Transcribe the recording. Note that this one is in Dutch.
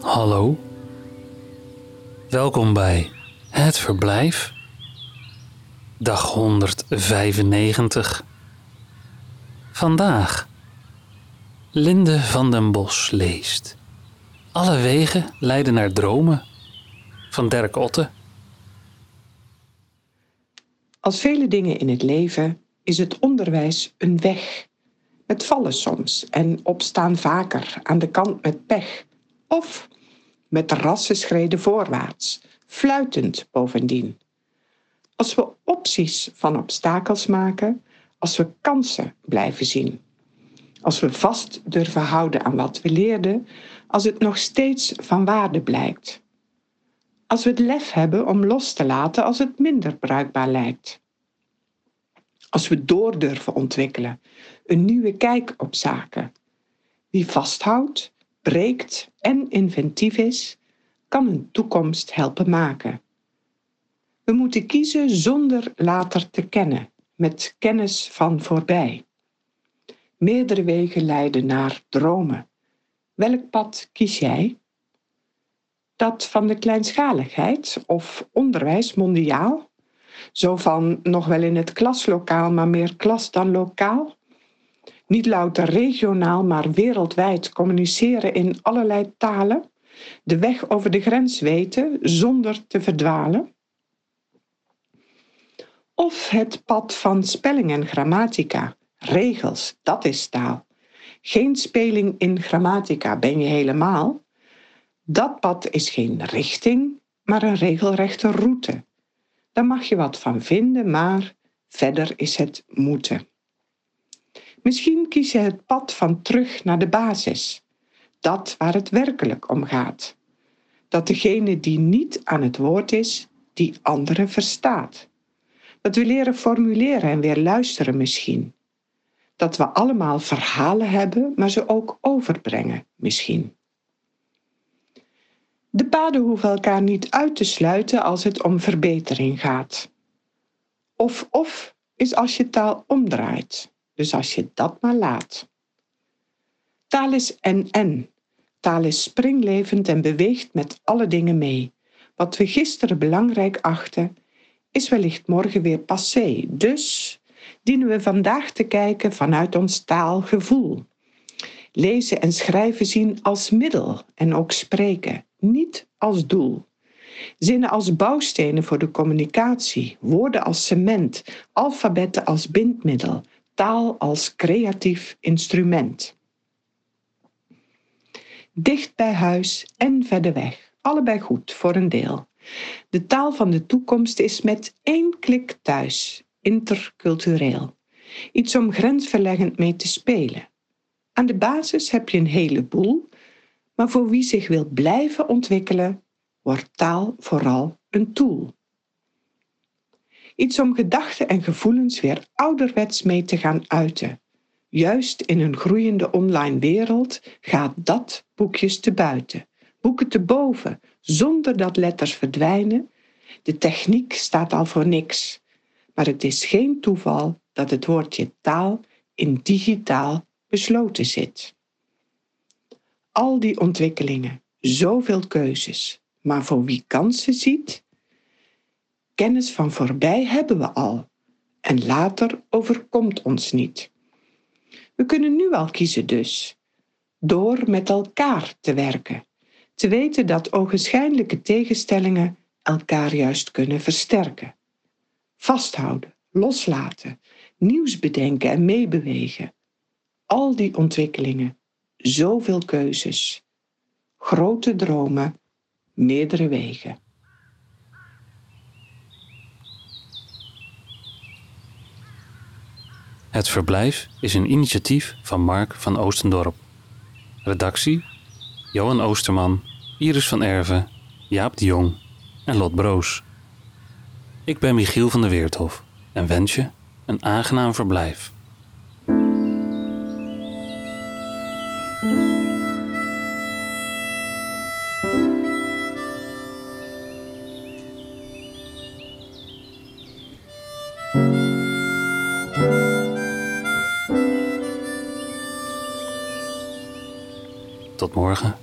Hallo. Welkom bij Het Verblijf. Dag 195. Vandaag. Linde van den Bos leest. Alle wegen leiden naar dromen. Van Dirk Otte. Als vele dingen in het leven is het onderwijs een weg. Met vallen soms en opstaan vaker aan de kant met pech. Of met rassenschreden voorwaarts, fluitend bovendien. Als we opties van obstakels maken, als we kansen blijven zien. Als we vast durven houden aan wat we leerden, als het nog steeds van waarde blijkt. Als we het lef hebben om los te laten als het minder bruikbaar lijkt. Als we door durven ontwikkelen, een nieuwe kijk op zaken. Wie vasthoudt, breekt en inventief is, kan een toekomst helpen maken. We moeten kiezen zonder later te kennen, met kennis van voorbij. Meerdere wegen leiden naar dromen. Welk pad kies jij? Dat van de kleinschaligheid of onderwijs mondiaal? Zo van nog wel in het klaslokaal, maar meer klas dan lokaal? Niet louter regionaal, maar wereldwijd communiceren in allerlei talen? De weg over de grens weten zonder te verdwalen? Of het pad van spelling en grammatica, regels, dat is taal. Geen speling in grammatica ben je helemaal. Dat pad is geen richting, maar een regelrechte route. Daar mag je wat van vinden, maar verder is het moeten. Misschien kies je het pad van terug naar de basis, dat waar het werkelijk om gaat. Dat degene die niet aan het woord is, die anderen verstaat. Dat we leren formuleren en weer luisteren misschien. Dat we allemaal verhalen hebben, maar ze ook overbrengen misschien. De paden hoeven elkaar niet uit te sluiten als het om verbetering gaat. Of of is als je taal omdraait, dus als je dat maar laat. Taal is en en. Taal is springlevend en beweegt met alle dingen mee. Wat we gisteren belangrijk achten, is wellicht morgen weer passé. Dus dienen we vandaag te kijken vanuit ons taalgevoel. Lezen en schrijven zien als middel en ook spreken niet als doel. Zinnen als bouwstenen voor de communicatie, woorden als cement, alfabetten als bindmiddel, taal als creatief instrument. Dicht bij huis en verder weg, allebei goed voor een deel. De taal van de toekomst is met één klik thuis, intercultureel. Iets om grensverleggend mee te spelen. Aan de basis heb je een heleboel, maar voor wie zich wil blijven ontwikkelen, wordt taal vooral een tool. Iets om gedachten en gevoelens weer ouderwets mee te gaan uiten. Juist in een groeiende online wereld gaat dat boekjes te buiten, boeken te boven, zonder dat letters verdwijnen. De techniek staat al voor niks, maar het is geen toeval dat het woordje taal in digitaal besloten zit al die ontwikkelingen, zoveel keuzes, maar voor wie kansen ziet? Kennis van voorbij hebben we al en later overkomt ons niet. We kunnen nu al kiezen dus, door met elkaar te werken, te weten dat ogenschijnlijke tegenstellingen elkaar juist kunnen versterken. Vasthouden, loslaten, nieuws bedenken en meebewegen. Al die ontwikkelingen zoveel keuzes, grote dromen, meerdere wegen. Het Verblijf is een initiatief van Mark van Oostendorp. Redactie: Johan Oosterman, Iris van Erven, Jaap de Jong en Lot Broos. Ik ben Michiel van der Weerthof en wens je een aangenaam verblijf. Tot morgen.